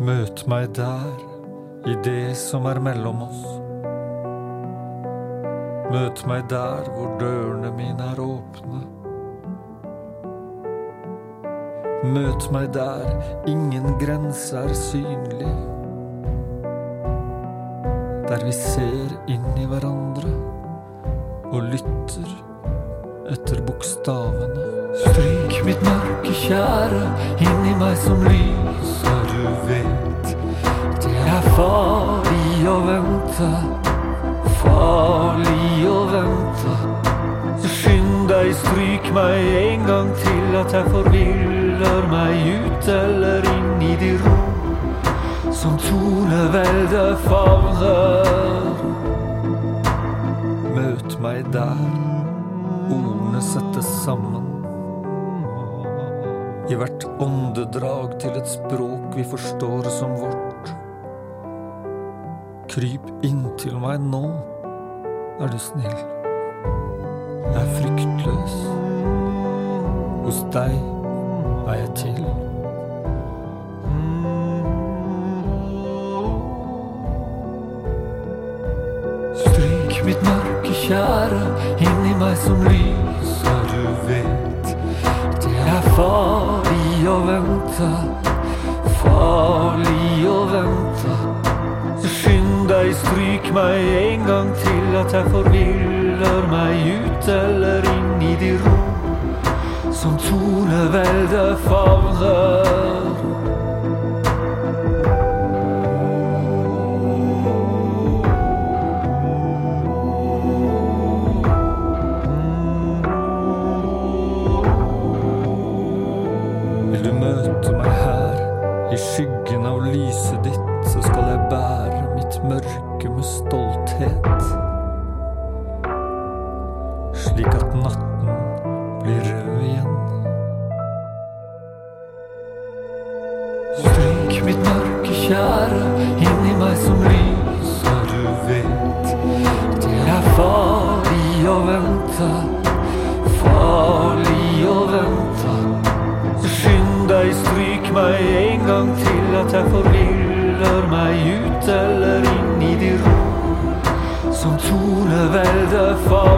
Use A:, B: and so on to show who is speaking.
A: Møt meg der, i det som er mellom oss. Møt meg der hvor dørene mine er åpne. Møt meg der ingen grense er synlig. Der vi ser inn i hverandre og lytter etter bokstavene. Stryk mitt mørke kjære inni meg som lys, og du vet vente. Farlig å vente. Så skynd deg, stryk meg en gang til at jeg forviller meg ut eller inn i de ro som toneveldet favner. Møt meg der ordene settes sammen. I hvert åndedrag til et språk vi forstår som vårt. Kryp inntil meg nå, er du snill. Jeg er fryktløs. Hos deg er jeg til. Stryk mitt mørke kjære inni meg som lys, og du vet det er farlig å vente. Farlig å vente. Stryk meg en gang til at jeg forviller meg ut eller inn i de ro som toneveldet favner. Slik at natten blir rød igjen. Stryk mitt mørke kjære inni meg som lys, og du vet det er farlig å vente. Farlig å vente. Skynd deg, stryk meg en gang til at jeg forviller meg ut eller inn i de ro som toneveldet favner.